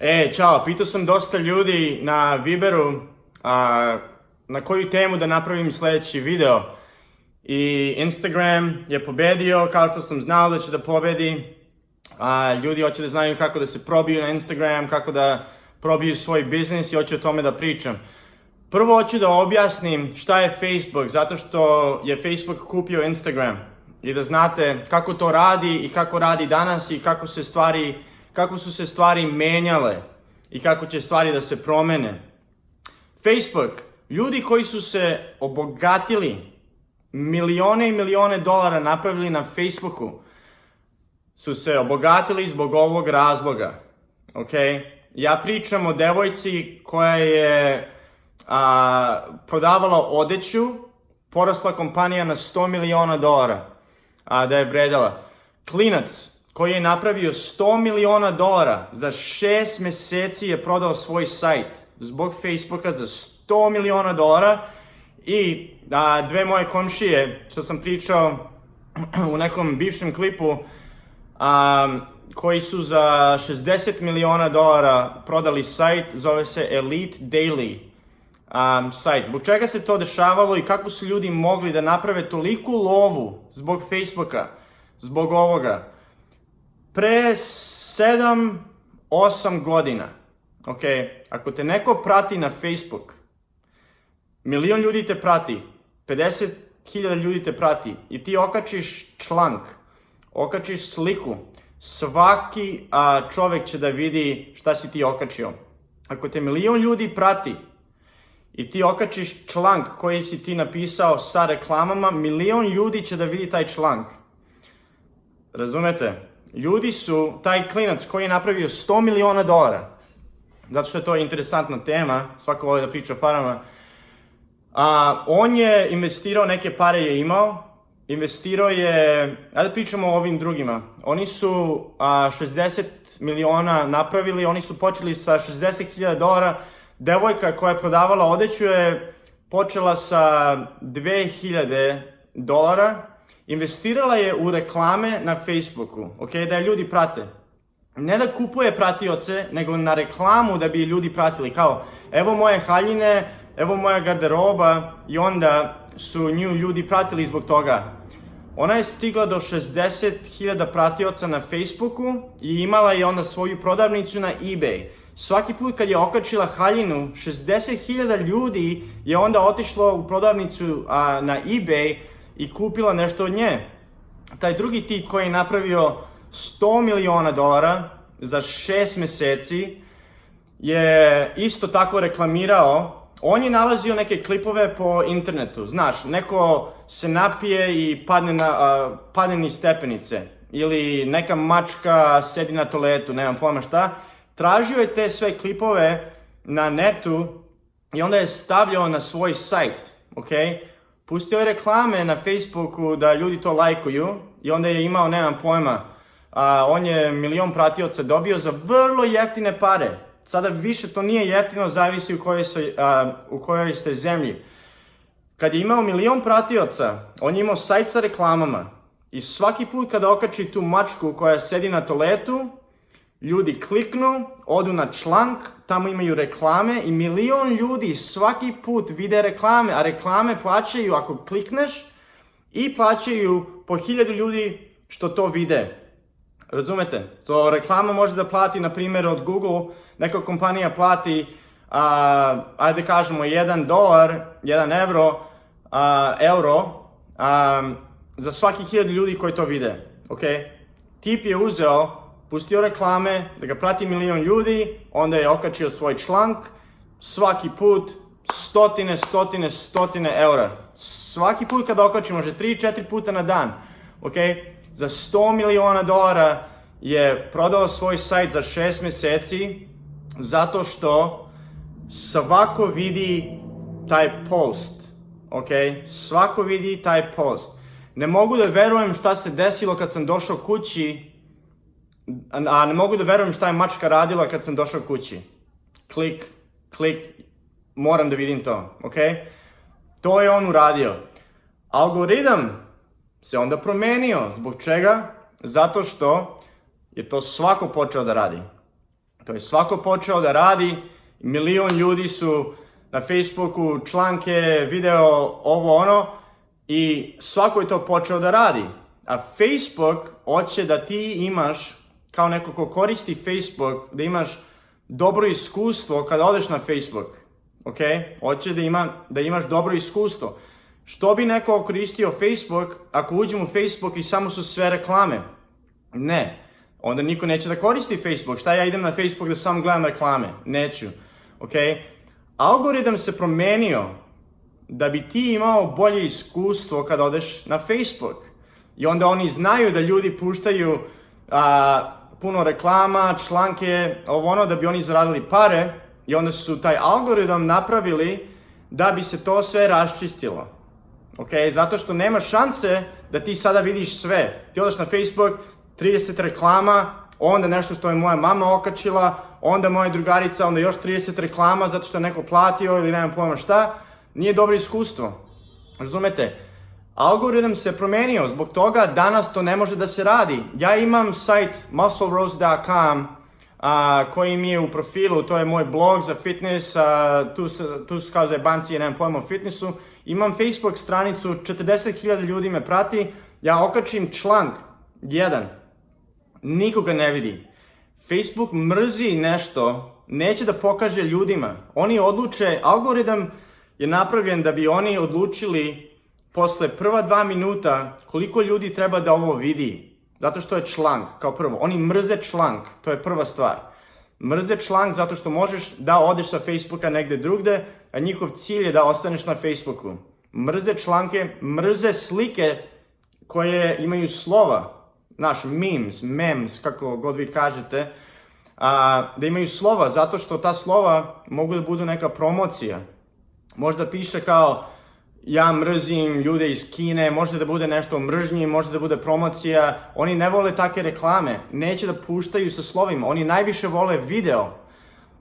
E, čao, pitao sam dosta ljudi na Viberu a, na koju temu da napravim sledeći video. I Instagram je pobedio, kao što sam znao da će da pobedi. A, ljudi hoće da znaju kako da se probiju na Instagram, kako da probiju svoj biznis i hoće o tome da pričam. Prvo hoću da objasnim šta je Facebook, zato što je Facebook kupio Instagram. I da znate kako to radi i kako radi danas i kako se stvari kako su se stvari menjale i kako će stvari da se promene. Facebook, ljudi koji su se obogatili, milione i milione dolara napravili na Facebooku, su se obogatili zbog ovog razloga. Ok? Ja pričam o devojci koja je a, prodavala odeću, porasla kompanija na 100 miliona dolara, a da je vredala. Klinac, koji je napravio 100 miliona dolara za 6 meseci je prodao svoj sajt zbog Facebooka za 100 miliona dolara i a, dve moje komšije što sam pričao u nekom bivšem klipu a, koji su za 60 miliona dolara prodali sajt zove se Elite Daily um, sajt. Zbog čega se to dešavalo i kako su ljudi mogli da naprave toliku lovu zbog Facebooka, zbog ovoga pre 7, 8 godina, ok, ako te neko prati na Facebook, milion ljudi te prati, 50.000 ljudi te prati i ti okačiš člank, okačiš sliku, svaki a, čovek će da vidi šta si ti okačio. Ako te milion ljudi prati i ti okačiš člank koji si ti napisao sa reklamama, milion ljudi će da vidi taj člank. Razumete? ljudi su, taj klinac koji je napravio 100 miliona dolara, zato što je to interesantna tema, svako voli da priča o parama, a, on je investirao, neke pare je imao, investirao je, ajde da pričamo o ovim drugima, oni su a, 60 miliona napravili, oni su počeli sa 60.000 dolara, devojka koja je prodavala odeću je počela sa 2000 dolara, Investirala je u reklame na Facebooku, ok, da je ljudi prate. Ne da kupuje pratioce, nego na reklamu da bi ljudi pratili, kao evo moje haljine, evo moja garderoba i onda su nju ljudi pratili zbog toga. Ona je stigla do 60.000 pratioca na Facebooku i imala je onda svoju prodavnicu na eBay. Svaki put kad je okačila haljinu, 60.000 ljudi je onda otišlo u prodavnicu a, na eBay i kupila nešto od nje. Taj drugi tip koji je napravio 100 miliona dolara za 6 meseci je isto tako reklamirao on je nalazio neke klipove po internetu, znaš, neko se napije i padne na, a, padne ni stepenice, ili neka mačka sedi na toaletu, nemam pojma šta, tražio je te sve klipove na netu i onda je stavljao na svoj sajt, Okay? Pustio je reklame na Facebooku da ljudi to lajkuju i onda je imao, nemam pojma, a, on je milion pratioca dobio za vrlo jeftine pare. Sada više to nije jeftino, zavisi u kojoj, se, a, u kojoj ste zemlji. Kad je imao milion pratioca, on je imao sajt sa reklamama. I svaki put kada okači tu mačku koja sedi na toletu, ljudi kliknu, odu na člank, tamo imaju reklame i milion ljudi svaki put vide reklame, a reklame plaćaju ako klikneš i plaćaju po hiljadu ljudi što to vide. Razumete? To so, reklama može da plati, na primjer, od Google, neka kompanija plati, a, ajde kažemo, 1 dolar, 1 evro, a, euro, a, za svaki hiljadu ljudi koji to vide. Ok? Tip je uzeo pustio reklame, da ga prati milion ljudi, onda je okačio svoj članak, svaki put stotine, stotine, stotine eura. Svaki put kada okači, može 3-4 puta na dan, ok? Za 100 miliona dolara je prodao svoj sajt za 6 meseci, zato što svako vidi taj post, ok? Svako vidi taj post. Ne mogu da verujem šta se desilo kad sam došao kući a ne mogu da verujem šta je mačka radila kad sam došao kući. Klik, klik, moram da vidim to, ok? To je on uradio. Algoritam se onda promenio. Zbog čega? Zato što je to svako počeo da radi. To je svako počeo da radi. Milion ljudi su na Facebooku članke, video, ovo ono. I svako je to počeo da radi. A Facebook hoće da ti imaš kao neko ko koristi Facebook, da imaš dobro iskustvo kada odeš na Facebook. Ok? Hoće da, ima, da imaš dobro iskustvo. Što bi neko koristio Facebook ako uđem u Facebook i samo su sve reklame? Ne. Onda niko neće da koristi Facebook. Šta ja idem na Facebook da samo gledam reklame? Neću. Ok? Algoritam se promenio da bi ti imao bolje iskustvo kada odeš na Facebook. I onda oni znaju da ljudi puštaju a, puno reklama, članke, ovo ono, da bi oni zaradili pare i onda su taj algoritam napravili da bi se to sve raščistilo. Ok, zato što nema šanse da ti sada vidiš sve. Ti odeš na Facebook, 30 reklama, onda nešto što je moja mama okačila, onda moja drugarica, onda još 30 reklama zato što je neko platio ili nemam pojma šta. Nije dobro iskustvo. Razumete? Algoritam se promenio, zbog toga danas to ne može da se radi. Ja imam sajt musclerose.com a, koji mi je u profilu, to je moj blog za fitness, a, tu, tu su kao zajebanci, nemam pojma o fitnessu. Imam Facebook stranicu, 40.000 ljudi me prati, ja okačim člank, jedan, nikoga ne vidi. Facebook mrzi nešto, neće da pokaže ljudima. Oni odluče, algoritam je napravljen da bi oni odlučili posle prva dva minuta koliko ljudi treba da ovo vidi. Zato što je člank, kao prvo. Oni mrze člank, to je prva stvar. Mrze člank zato što možeš da odeš sa Facebooka negde drugde, a njihov cilj je da ostaneš na Facebooku. Mrze članke, mrze slike koje imaju slova. Naš memes, memes, kako god vi kažete, a, da imaju slova, zato što ta slova mogu da budu neka promocija. Možda piše kao ja mrzim ljude iz Kine, može da bude nešto o mržnji, može da bude promocija, oni ne vole takve reklame, neće da puštaju sa slovima, oni najviše vole video.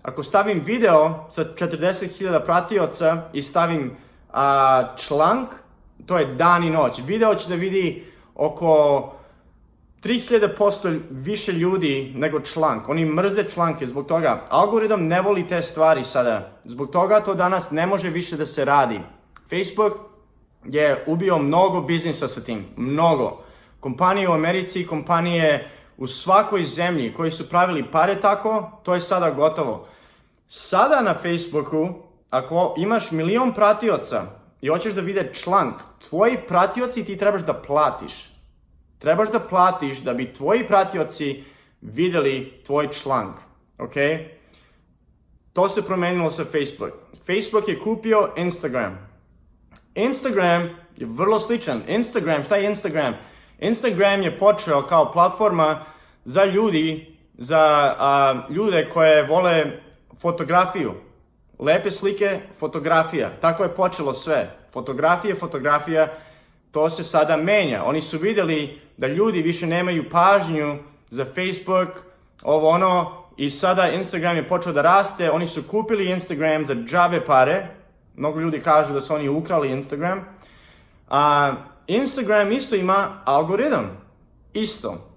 Ako stavim video sa 40.000 pratioca i stavim a, člank, to je dan i noć. Video će da vidi oko 3000% više ljudi nego člank. Oni mrze članke zbog toga. Algoritam ne voli te stvari sada. Zbog toga to danas ne može više da se radi. Facebook je ubio mnogo biznisa sa tim, mnogo. Kompanije u Americi, kompanije u svakoj zemlji koji su pravili pare tako, to je sada gotovo. Sada na Facebooku, ako imaš milion pratioca i hoćeš da vide članak, tvoji pratioci ti trebaš da platiš. Trebaš da platiš da bi tvoji pratioci videli tvoj članak, ok? To se promenilo sa Facebook. Facebook je kupio Instagram. Instagram je vrlo sličan. Instagram, šta je Instagram? Instagram je počeo kao platforma za ljudi, za a, ljude koje vole fotografiju. Lepe slike, fotografija. Tako je počelo sve. Fotografije, fotografija, to se sada menja. Oni su videli da ljudi više nemaju pažnju za Facebook, ovo ono, i sada Instagram je počeo da raste, oni su kupili Instagram za džabe pare, Mnogo ljudi kaže da su oni ukrali Instagram. A, Instagram isto ima algoritam. Isto.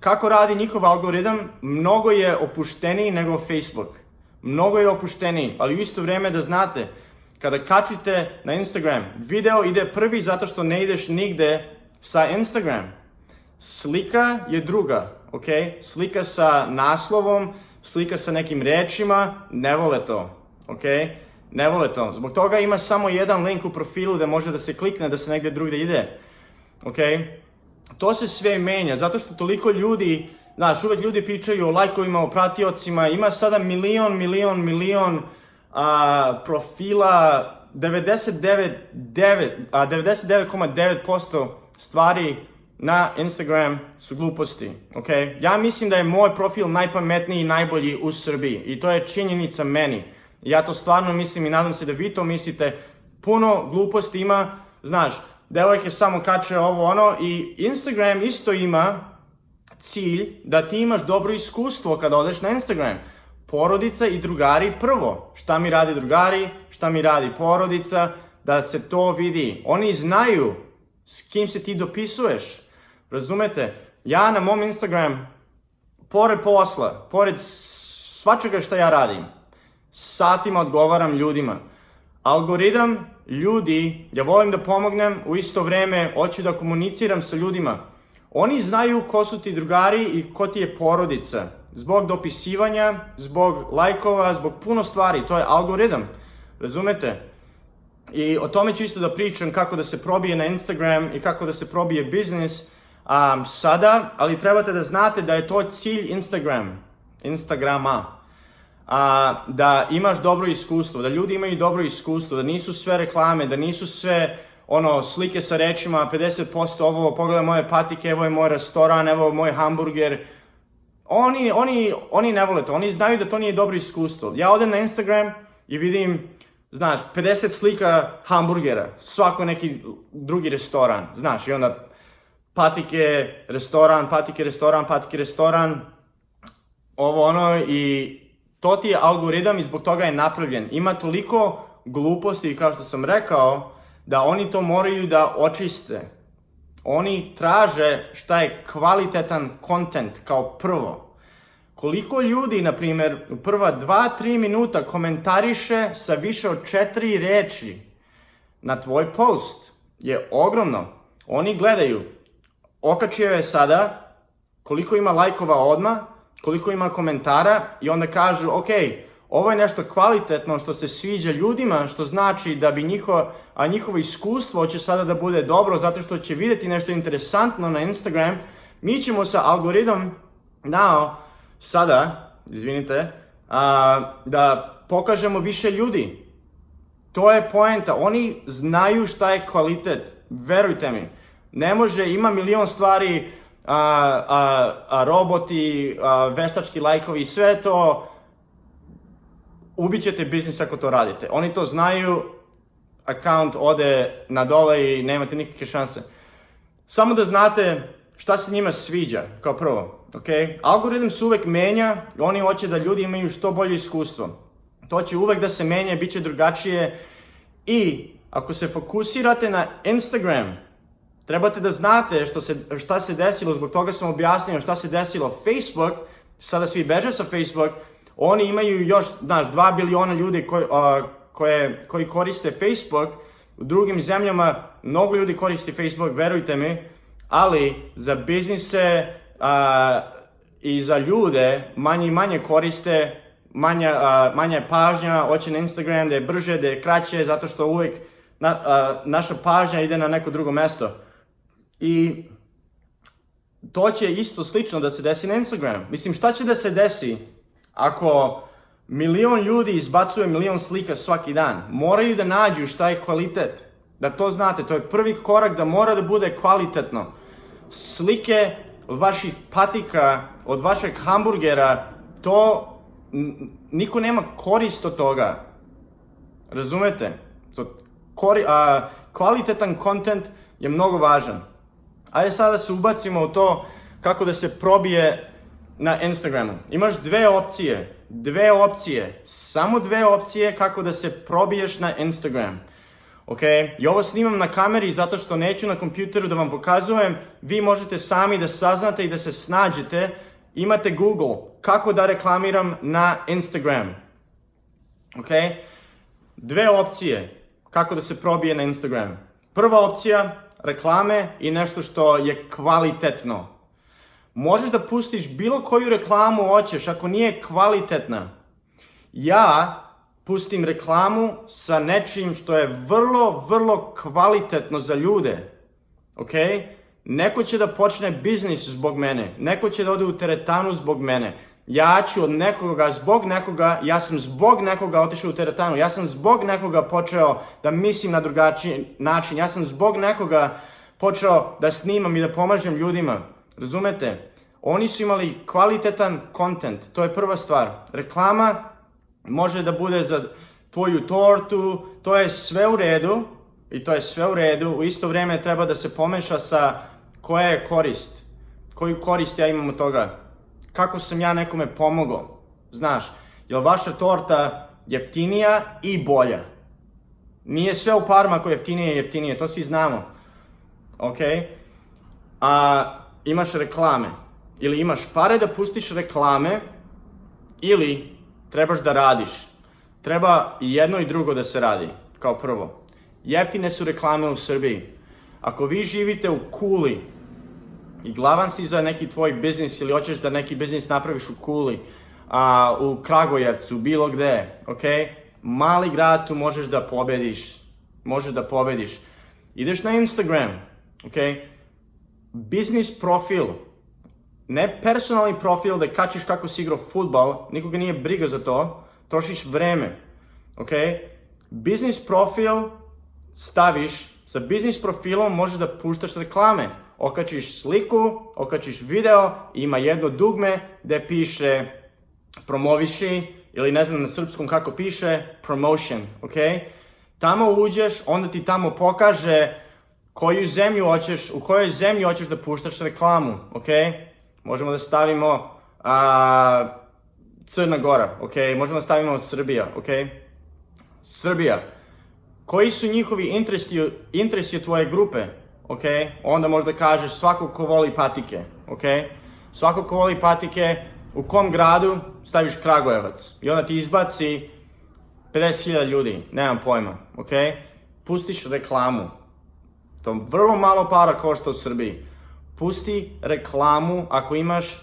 Kako radi njihov algoritam? Mnogo je opušteniji nego Facebook. Mnogo je opušteniji, ali u isto vrijeme da znate, kada kačite na Instagram, video ide prvi zato što ne ideš nigde sa Instagram. Slika je druga, ok? Slika sa naslovom, slika sa nekim rečima, ne vole to, ok? Ne vole to. Zbog toga imaš samo jedan link u profilu da može da se klikne, da se negde drugde ide. Ok? To se sve menja, zato što toliko ljudi, znaš, uvek ljudi pričaju o lajkovima, o pratiocima, ima sada milion, milion, milion a, profila, 99,9% stvari na Instagram su gluposti, ok? Ja mislim da je moj profil najpametniji i najbolji u Srbiji i to je činjenica meni. Ja to stvarno mislim i nadam se da vi to mislite. Puno gluposti ima, znaš, devojke samo kače ovo ono i Instagram isto ima cilj da ti imaš dobro iskustvo kada odeš na Instagram. Porodica i drugari prvo. Šta mi radi drugari, šta mi radi porodica, da se to vidi. Oni znaju s kim se ti dopisuješ. Razumete? Ja na mom Instagram, pored posla, pored svačega što ja radim, satima odgovaram ljudima. Algoritam ljudi, ja volim da pomognem, u isto vreme hoću da komuniciram sa ljudima. Oni znaju ko su ti drugari i ko ti je porodica. Zbog dopisivanja, zbog lajkova, zbog puno stvari, to je algoritam. Razumete? I o tome ću isto da pričam kako da se probije na Instagram i kako da se probije biznis um, sada, ali trebate da znate da je to cilj Instagram, Instagrama a, da imaš dobro iskustvo, da ljudi imaju dobro iskustvo, da nisu sve reklame, da nisu sve ono, slike sa rečima, 50% ovo, pogledaj moje patike, evo je moj restoran, evo je moj hamburger. Oni, oni, oni ne vole to, oni znaju da to nije dobro iskustvo. Ja odem na Instagram i vidim, znaš, 50 slika hamburgera, svako neki drugi restoran, znaš, i onda patike, restoran, patike, restoran, patike, restoran, ovo ono i To ti je algoritam i zbog toga je napravljen. Ima toliko gluposti, kao što sam rekao, da oni to moraju da očiste. Oni traže šta je kvalitetan kontent kao prvo. Koliko ljudi, na primer, u prva 2-3 minuta komentariše sa više od četiri reči na tvoj post je ogromno. Oni gledaju, okačio je sada, koliko ima lajkova odma, koliko ima komentara i onda kažu, ok, ovo je nešto kvalitetno što se sviđa ljudima, što znači da bi njihovo, a njihovo iskustvo će sada da bude dobro zato što će videti nešto interesantno na Instagram, mi ćemo sa algoritmom now, sada, izvinite, a, da pokažemo više ljudi. To je poenta, oni znaju šta je kvalitet, verujte mi. Ne može, ima milion stvari, a, a, a roboti, a, veštački lajkovi, sve to, ubićete biznis ako to radite. Oni to znaju, account ode na dole i nemate nikakve šanse. Samo da znate šta se njima sviđa, kao prvo. Okay? Algoritam se uvek menja, oni hoće da ljudi imaju što bolje iskustvo. To će uvek da se menja, bit će drugačije i ako se fokusirate na Instagram, Trebate da znate što se, šta se desilo, zbog toga sam objasnio šta se desilo. Facebook, sada svi beže sa Facebook, oni imaju još, znaš, 2 biliona ljudi koji, a, koje, koji koriste Facebook, u drugim zemljama mnogo ljudi koristi Facebook, verujte mi, ali za biznise a, i za ljude manje i manje koriste, manja, a, manja je pažnja, hoće na Instagram da je brže, da je kraće, zato što uvek na, a, naša pažnja ide na neko drugo mesto. I to će isto slično da se desi na Instagramu. Mislim, šta će da se desi ako milion ljudi izbacuje milion slika svaki dan? Moraju da nađu šta je kvalitet. Da to znate, to je prvi korak da mora da bude kvalitetno. Slike od vaših patika, od vašeg hamburgera, to niko nema korist od toga. Razumete? So, kori, a, kvalitetan kontent je mnogo važan. Ajde sada da se ubacimo u to kako da se probije na Instagramu. Imaš dve opcije, dve opcije, samo dve opcije kako da se probiješ na Instagram. Ok, i ovo snimam na kameri zato što neću na kompjuteru da vam pokazujem. Vi možete sami da saznate i da se snađete. Imate Google, kako da reklamiram na Instagram. Ok, dve opcije kako da se probije na Instagram. Prva opcija, reklame i nešto što je kvalitetno. Možeš da pustiš bilo koju reklamu hoćeš ako nije kvalitetna. Ja pustim reklamu sa nečim što je vrlo, vrlo kvalitetno za ljude. Ok? Neko će da počne biznis zbog mene, neko će da ode u teretanu zbog mene, ja ću od nekoga, zbog nekoga, ja sam zbog nekoga otišao u teretanu, ja sam zbog nekoga počeo da mislim na drugačiji način, ja sam zbog nekoga počeo da snimam i da pomažem ljudima. Razumete? Oni su imali kvalitetan kontent, to je prva stvar. Reklama može da bude za tvoju tortu, to je sve u redu i to je sve u redu. U isto vreme treba da se pomeša sa koja je korist, koju korist ja imam od toga kako sam ja nekome pomogao. Znaš, jel vaša torta jeftinija i bolja? Nije sve u parma ako jeftinije i jeftinije, to svi znamo. Ok? A imaš reklame. Ili imaš pare da pustiš reklame, ili trebaš da radiš. Treba i jedno i drugo da se radi, kao prvo. Jeftine su reklame u Srbiji. Ako vi živite u Kuli, i glavan si za neki tvoj biznis ili hoćeš da neki biznis napraviš u Kuli, a, u Kragojevcu, bilo gde, ok? Mali grad tu možeš da pobediš, možeš da pobediš. Ideš na Instagram, ok? Biznis profil, ne personalni profil da kačiš kako si igrao futbal, nikoga nije briga za to, trošiš vreme, ok? Biznis profil staviš, sa biznis profilom možeš da puštaš reklame okačiš sliku, okačiš video, ima jedno dugme gde piše promoviši ili ne znam na srpskom kako piše, promotion, ok? Tamo uđeš, onda ti tamo pokaže koju zemlju hoćeš, u kojoj zemlji hoćeš da puštaš reklamu, ok? Možemo da stavimo a, Crna Gora, ok? Možemo da stavimo Srbija, ok? Srbija. Koji su njihovi interesi, interesi tvoje grupe? ok, onda možda kažeš svako ko voli patike, ok, svako ko voli patike, u kom gradu staviš Kragujevac i onda ti izbaci 50.000 ljudi, nemam pojma, ok, pustiš reklamu, to vrlo malo para košta u Srbiji, pusti reklamu ako imaš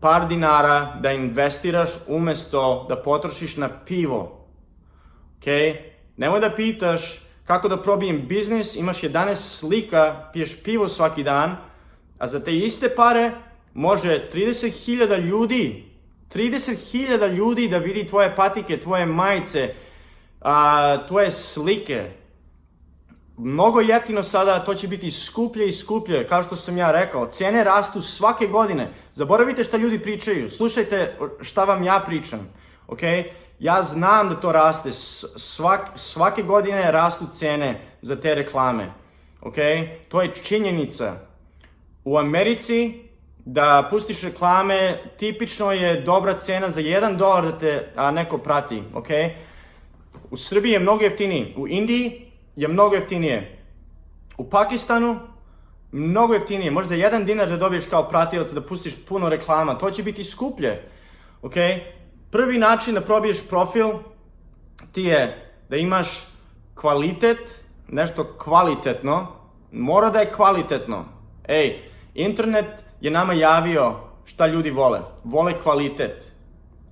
par dinara da investiraš umesto da potrošiš na pivo. Ok? Nemoj da pitaš kako da probijem biznis, imaš 11 slika, piješ pivo svaki dan, a za te iste pare može 30.000 ljudi, 30.000 ljudi da vidi tvoje patike, tvoje majice, a, tvoje slike. Mnogo jeftino sada, to će biti skuplje i skuplje, kao što sam ja rekao. Cene rastu svake godine. Zaboravite šta ljudi pričaju, slušajte šta vam ja pričam. Okay? Ja znam da to raste, Svak, svake godine rastu cene za te reklame. Ok? To je činjenica. U Americi da pustiš reklame, tipično je dobra cena za 1 dolar da te a, neko prati, ok? U Srbiji je mnogo jeftinije, u Indiji je mnogo jeftinije. U Pakistanu mnogo jeftinije, možda 1 dinar da dobiješ kao pratilac da pustiš puno reklama, to će biti skuplje, ok? Prvi način da probiješ profil ti je da imaš kvalitet, nešto kvalitetno, mora da je kvalitetno. Ej, internet je nama javio šta ljudi vole. Vole kvalitet.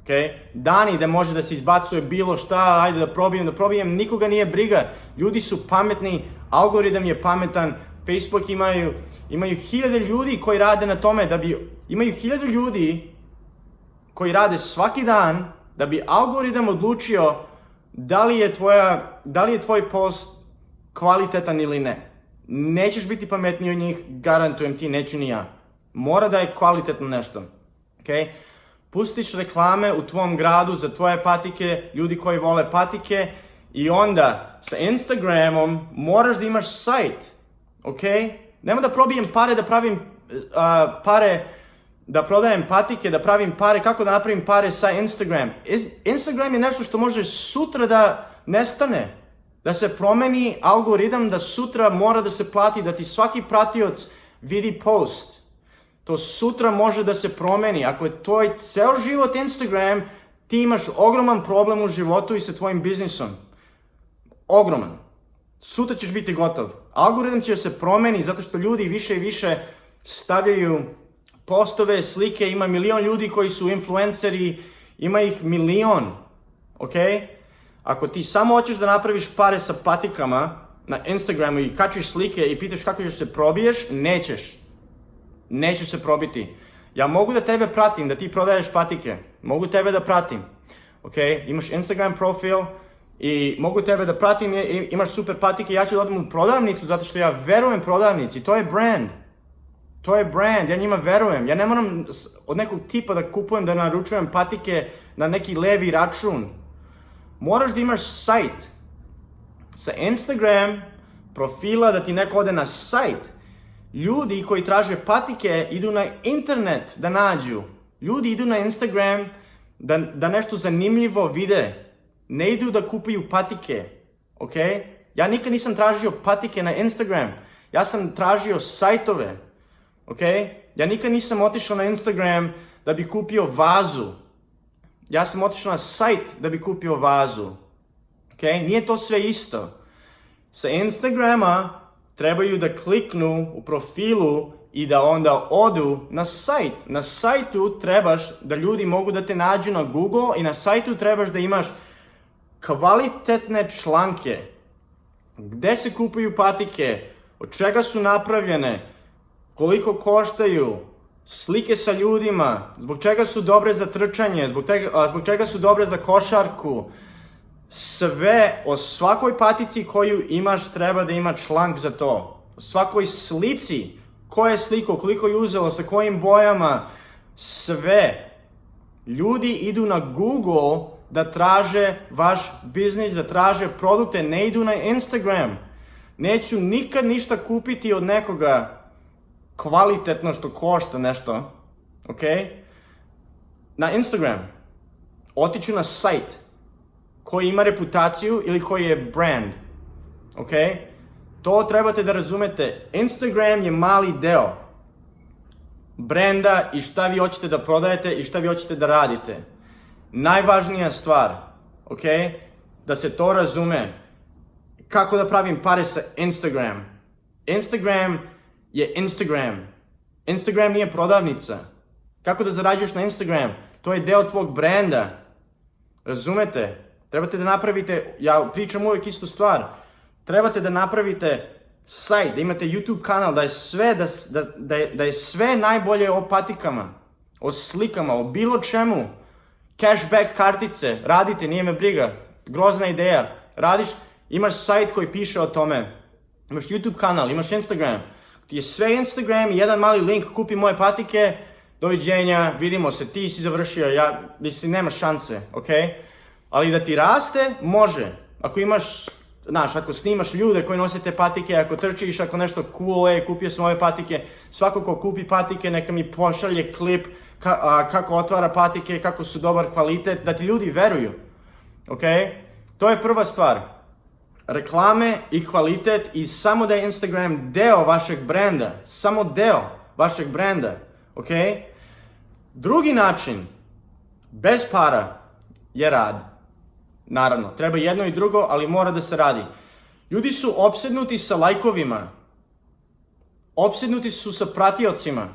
Okay? Dani da može da se izbacuje bilo šta, ajde da probijem, da probijem, nikoga nije briga. Ljudi su pametni, algoritam je pametan, Facebook imaju, imaju hiljade ljudi koji rade na tome da bi, imaju hiljade ljudi koji rade svaki dan da bi algoritam odlučio da li je, tvoja, da li je tvoj post kvalitetan ili ne. Nećeš biti pametniji od njih, garantujem ti, neću ni ja. Mora da je kvalitetno nešto. Okay? Pustiš reklame u tvom gradu za tvoje patike, ljudi koji vole patike i onda sa Instagramom moraš da imaš sajt. Ok? Nemo da probijem pare, da pravim uh, pare da prodajem patike, da pravim pare, kako da napravim pare sa Instagram. Instagram je nešto što može sutra da nestane, da se promeni algoritam, da sutra mora da se plati, da ti svaki pratioc vidi post. To sutra može da se promeni. Ako je tvoj ceo život Instagram, ti imaš ogroman problem u životu i sa tvojim biznisom. Ogroman. Sutra ćeš biti gotov. Algoritam će se promeni zato što ljudi više i više stavljaju postove, slike, ima milion ljudi koji su influenceri, ima ih milion, ok? Ako ti samo hoćeš da napraviš pare sa patikama na Instagramu i kačiš slike i pitaš kako ćeš se probiješ, nećeš. Nećeš se probiti. Ja mogu da tebe pratim, da ti prodaješ patike. Mogu tebe da pratim. Ok, imaš Instagram profil i mogu tebe da pratim, imaš super patike, ja ću da odem u prodavnicu zato što ja verujem prodavnici, to je brand. To je brand, ja njima verujem. Ja ne moram od nekog tipa da kupujem, da naručujem patike na neki levi račun. Moraš da imaš sajt. Sa Instagram profila da ti neko ode na sajt. Ljudi koji traže patike idu na internet da nađu. Ljudi idu na Instagram da, da nešto zanimljivo vide. Ne idu da kupaju patike. Ok? Ja nikad nisam tražio patike na Instagram. Ja sam tražio sajtove ok? Ja nikad nisam otišao na Instagram da bi kupio vazu. Ja sam otišao na sajt da bi kupio vazu. Ok? Nije to sve isto. Sa Instagrama trebaju da kliknu u profilu i da onda odu na sajt. Na sajtu trebaš da ljudi mogu da te nađu na Google i na sajtu trebaš da imaš kvalitetne članke. Gde se kupuju patike, od čega su napravljene, koliko koštaju, slike sa ljudima, zbog čega su dobre za trčanje, zbog, tega, a, zbog čega su dobre za košarku. Sve o svakoj patici koju imaš treba da ima članak za to. O svakoj slici, koja je slika, koliko je uzelo, sa kojim bojama, sve. Ljudi idu na Google da traže vaš biznis, da traže produkte, ne idu na Instagram. Neću nikad ništa kupiti od nekoga kvalitetno što košta nešto, ok? Na Instagram, otiću na sajt koji ima reputaciju ili koji je brand, ok? To trebate da razumete. Instagram je mali deo brenda i šta vi hoćete da prodajete i šta vi hoćete da radite. Najvažnija stvar, ok? Da se to razume. Kako da pravim pare sa Instagram. Instagram je Instagram. Instagram nije prodavnica. Kako da zarađuješ na Instagram? To je deo tvog brenda. Razumete? Trebate da napravite, ja pričam uvijek istu stvar, trebate da napravite sajt, da imate YouTube kanal, da je sve, da, da, da, je, da je sve najbolje o patikama, o slikama, o bilo čemu. Cashback kartice, radite, nije me briga, grozna ideja. Radiš, imaš sajt koji piše o tome, imaš YouTube kanal, imaš Instagram, ti je sve Instagram i jedan mali link, kupi moje patike, doviđenja, vidimo se, ti si završio, ja, mislim, nema šanse, ok? Ali da ti raste, može. Ako imaš, znaš, ako snimaš ljude koji nose te patike, ako trčiš, ako nešto cool, e, kupio sam ove patike, svako ko kupi patike, neka mi pošalje klip ka, a, kako otvara patike, kako su dobar kvalitet, da ti ljudi veruju, ok? To je prva stvar reklame i kvalitet i samo da je Instagram deo vašeg brenda, samo deo vašeg brenda, ok? Drugi način, bez para, je rad. Naravno, treba jedno i drugo, ali mora da se radi. Ljudi su opsednuti sa lajkovima, opsednuti su sa pratiocima.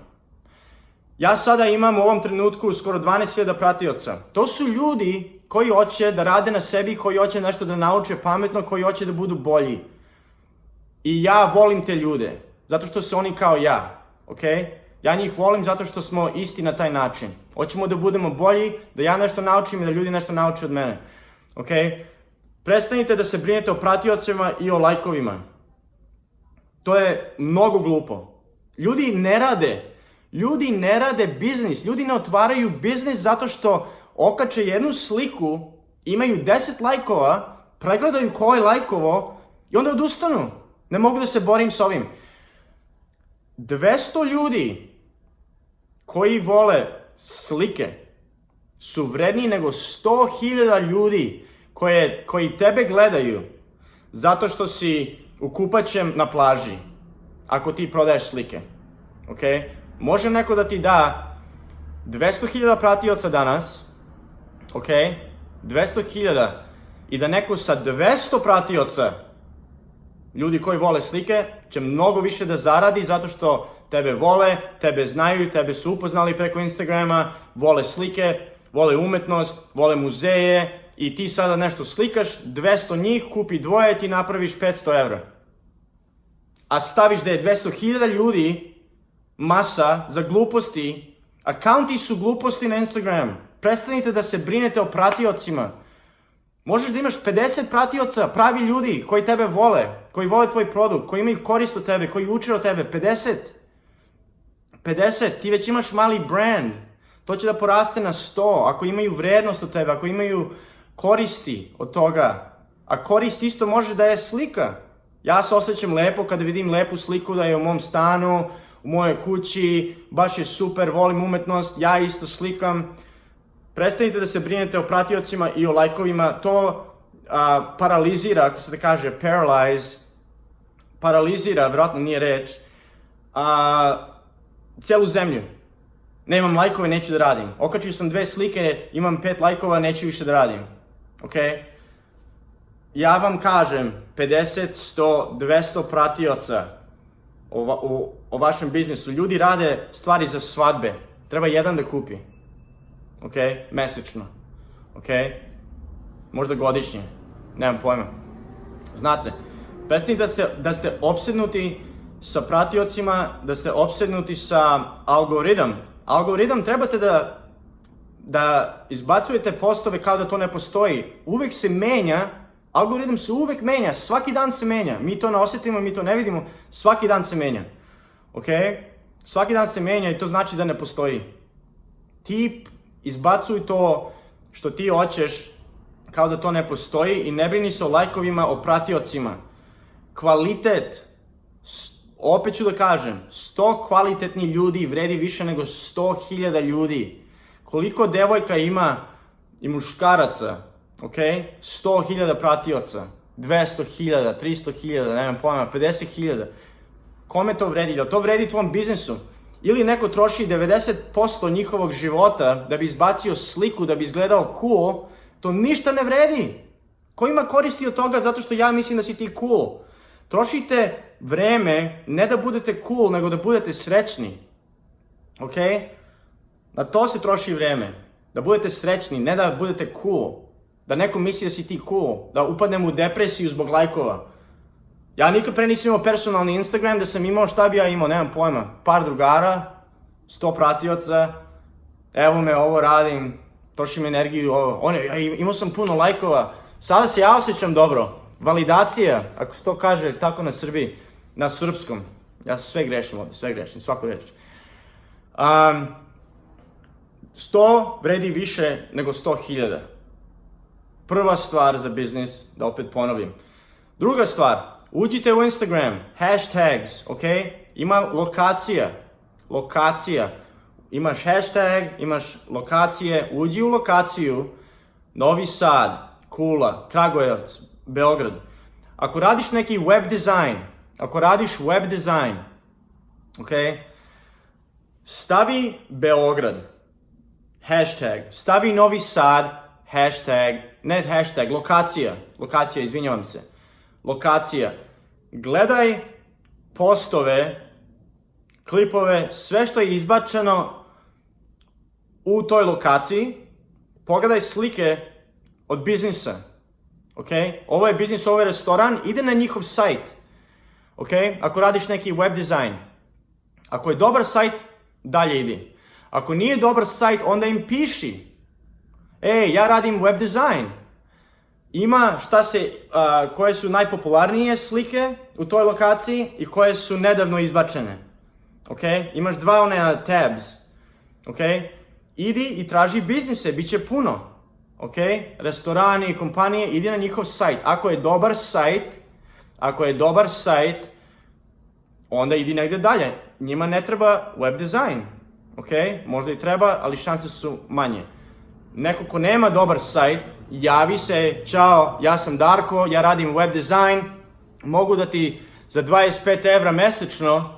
Ja sada imam u ovom trenutku skoro 12.000 pratioca. To su ljudi koji hoće da rade na sebi, koji hoće nešto da nauče pametno, koji hoće da budu bolji. I ja volim te ljude, zato što su oni kao ja, ok? Ja njih volim zato što smo isti na taj način. Hoćemo da budemo bolji, da ja nešto naučim i da ljudi nešto nauče od mene. Ok? Prestanite da se brinete o pratiocima i o lajkovima. To je mnogo glupo. Ljudi ne rade. Ljudi ne rade biznis. Ljudi ne otvaraju biznis zato što okače jednu sliku, imaju 10 lajkova, pregledaju ko je lajkovo i onda odustanu. Ne mogu da se borim s ovim. 200 ljudi koji vole slike su vredniji nego 100.000 ljudi koje, koji tebe gledaju zato što si u kupaćem na plaži ako ti prodaješ slike. Ok? Može neko da ti da 200.000 pratioca danas, ok, 200.000 i da neko sa 200 pratioca, ljudi koji vole slike, će mnogo više da zaradi zato što tebe vole, tebe znaju, tebe su upoznali preko Instagrama, vole slike, vole umetnost, vole muzeje i ti sada nešto slikaš, 200 njih kupi dvoje, ti napraviš 500 evra. A staviš da je 200.000 ljudi masa za gluposti, accounti su gluposti na Instagramu. Prestanite da se brinete o pratiocima. Možeš da imaš 50 pratioca, pravi ljudi koji tebe vole, koji vole tvoj produkt, koji imaju korist od tebe, koji uče od tebe, 50. 50, ti već imaš mali brand, to će da poraste na 100, ako imaju vrednost od tebe, ako imaju koristi od toga. A korist isto može da je slika. Ja se osjećam lepo kada vidim lepu sliku da je u mom stanu, u mojoj kući, baš je super, volim umetnost, ja isto slikam. Prestanite da se brinete o pratiocima i o lajkovima, to a, paralizira, ako se da kaže paralyze, paralizira, vjerojatno nije reč, a, celu zemlju. Nemam lajkove, neću da radim. Okačio sam dve slike, imam pet lajkova, neću više da radim. Ok? Ja vam kažem, 50, 100, 200 pratioca o, o, o vašem biznisu. Ljudi rade stvari za svadbe. Treba jedan da kupi ok, mesečno, ok, možda godišnje, nemam pojma. Znate, prestani da ste, da ste obsednuti sa pratiocima, da ste obsednuti sa algoritam. Algoritam trebate da, da izbacujete postove kao da to ne postoji. Uvek se menja, algoritam se uvek menja, svaki dan se menja. Mi to ne osetimo, mi to ne vidimo, svaki dan se menja. Ok? Svaki dan se menja i to znači da ne postoji. Ti Izbacuj to što ti hoćeš kao da to ne postoji i ne brini se o lajkovima, o pratiocima. Kvalitet, opet ću da kažem, 100 kvalitetni ljudi vredi više nego 100.000 ljudi. Koliko devojka ima i muškaraca, ok, 100.000 pratioca, 200.000, 300.000, nemam pojma, 50.000, kome to vredi? Da to vredi tvom biznesu? Ili neko troši 90% njihovog života da bi izbacio sliku, da bi izgledao cool, to ništa ne vredi. Ko ima koristi od toga zato što ja mislim da si ti cool? Trošite vreme ne da budete cool, nego da budete srećni. Ok? Na to se troši vreme. Da budete srećni, ne da budete cool. Da neko misli da si ti cool. Da upadnemo u depresiju zbog lajkova. Ja nikad pre nisam imao personalni Instagram da sam imao šta bi ja imao, nemam pojma. Par drugara, sto pratioca, evo me, ovo radim, trošim energiju, ovo. One, ja imao sam puno lajkova, sada se ja osjećam dobro. Validacija, ako se to kaže tako na Srbiji, na srpskom. Ja se sve grešim ovde, sve grešim, svaku reč. Um, 100 vredi više nego 100.000. Prva stvar za biznis, da opet ponovim. Druga stvar, Uđite u Instagram, hashtags, ok? Ima lokacija, lokacija. Imaš hashtag, imaš lokacije, uđi u lokaciju, Novi Sad, Kula, Kragujevac, Beograd. Ako radiš neki web design, ako radiš web design, ok? Stavi Beograd, hashtag, stavi Novi Sad, hashtag, ne hashtag, lokacija, lokacija, izvinjavam se, lokacija gledaj postove, klipove, sve što je izbačeno u toj lokaciji, pogledaj slike od biznisa. Ok, ovo je biznis, ovo je restoran, ide na njihov sajt. Ok, ako radiš neki web dizajn, ako je dobar sajt, dalje idi. Ako nije dobar sajt, onda im piši. Ej, ja radim web dizajn ima šta se, a, koje su najpopularnije slike u toj lokaciji i koje su nedavno izbačene. Ok? Imaš dva one tabs. Ok? Idi i traži biznise, bit će puno. Ok? Restorani i kompanije, idi na njihov sajt. Ako je dobar sajt, ako je dobar sajt, onda idi negde dalje. Njima ne treba web design. Ok? Možda i treba, ali šanse su manje. Neko ko nema dobar sajt, javi se, čao, ja sam Darko, ja radim web design, mogu da ti za 25 evra mesečno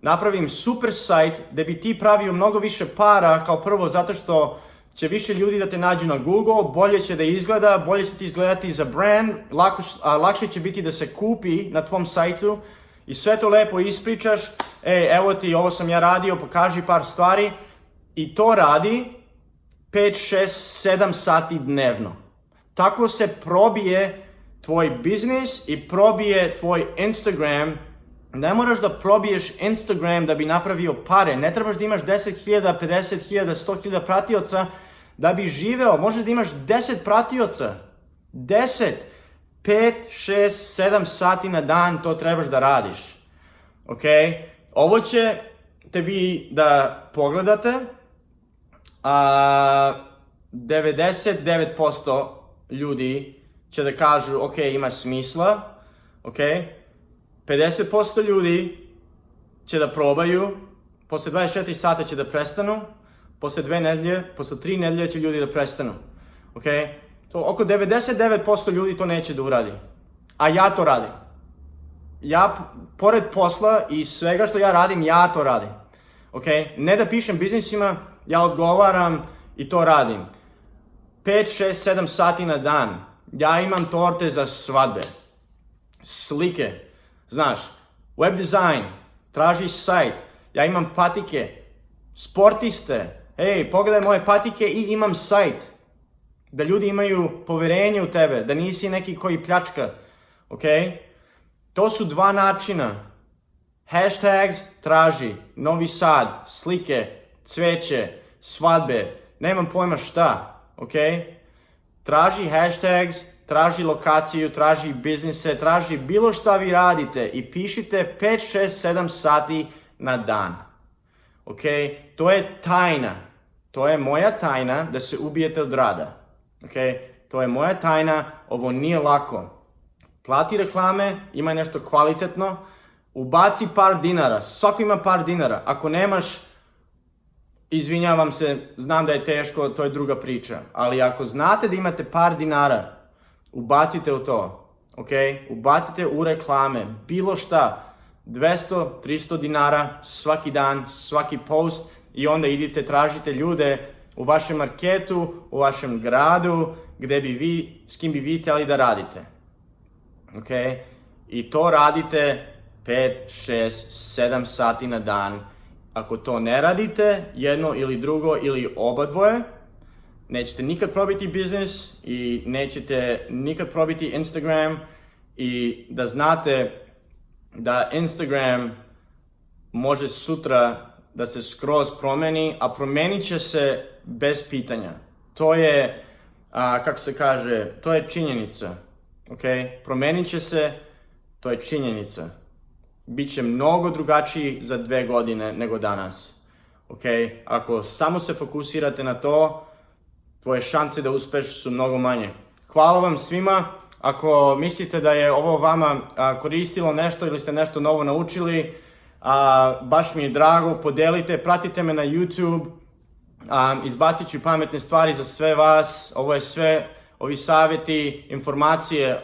napravim super sajt da bi ti pravio mnogo više para kao prvo zato što će više ljudi da te nađu na Google, bolje će da izgleda, bolje će ti izgledati za brand, lako, a, lakše će biti da se kupi na tvom sajtu i sve to lepo ispričaš, e, evo ti, ovo sam ja radio, pokaži par stvari i to radi 5, 6, 7 sati dnevno. Tako se probije tvoj biznis i probije tvoj Instagram. Ne moraš da probiješ Instagram da bi napravio pare. Ne trebaš da imaš 10.000, 50.000, 100.000 pratioca da bi živeo. Možeš da imaš 10 pratioca. 10, 5, 6, 7 sati na dan to trebaš da radiš. Ok? Ovo će te vi da pogledate. A, 99% ljudi će da kažu, ok, ima smisla, ok, 50% ljudi će da probaju, posle 24 sata će da prestanu, posle dve nedelje, posle tri nedelje će ljudi da prestanu, ok, to oko 99% ljudi to neće da uradi, a ja to radim. Ja, pored posla i svega što ja radim, ja to radim. Ok, ne da pišem biznisima, ja odgovaram i to radim. 5, 6, 7 sati na dan. Ja imam torte za svade. Slike. Znaš, web design. Tražiš sajt. Ja imam patike. Sportiste. Ej, pogledaj moje patike i imam sajt. Da ljudi imaju poverenje u tebe. Da nisi neki koji pljačka. Ok? To su dva načina. Hashtags traži. Novi sad. Slike. Cveće. Svadbe. Nemam pojma šta ok? Traži hashtags, traži lokaciju, traži biznise, traži bilo šta vi radite i pišite 5, 6, 7 sati na dan. Ok, to je tajna. To je moja tajna da se ubijete od rada. Ok, to je moja tajna, ovo nije lako. Plati reklame, ima nešto kvalitetno, ubaci par dinara, svako ima par dinara. Ako nemaš izvinjavam se, znam da je teško, to je druga priča, ali ako znate da imate par dinara, ubacite u to, ok? Ubacite u reklame, bilo šta, 200, 300 dinara svaki dan, svaki post i onda idite, tražite ljude u vašem marketu, u vašem gradu, gde bi vi, s kim bi vi hteli da radite. Ok? I to radite 5, 6, 7 sati na dan Ako to ne radite, jedno ili drugo ili oba dvoje, nećete nikad probiti biznis i nećete nikad probiti Instagram i da znate da Instagram može sutra da se skroz promeni, a promenit će se bez pitanja. To je, a, kako se kaže, to je činjenica. Ok? Promenit će se, to je činjenica. Biće mnogo drugačiji za dve godine nego danas. Ok? Ako samo se fokusirate na to, tvoje šanse da uspeš su mnogo manje. Hvala vam svima. Ako mislite da je ovo vama koristilo nešto ili ste nešto novo naučili, a, baš mi je drago, podelite, pratite me na YouTube, a, izbacit ću pametne stvari za sve vas, ovo je sve, ovi savjeti, informacije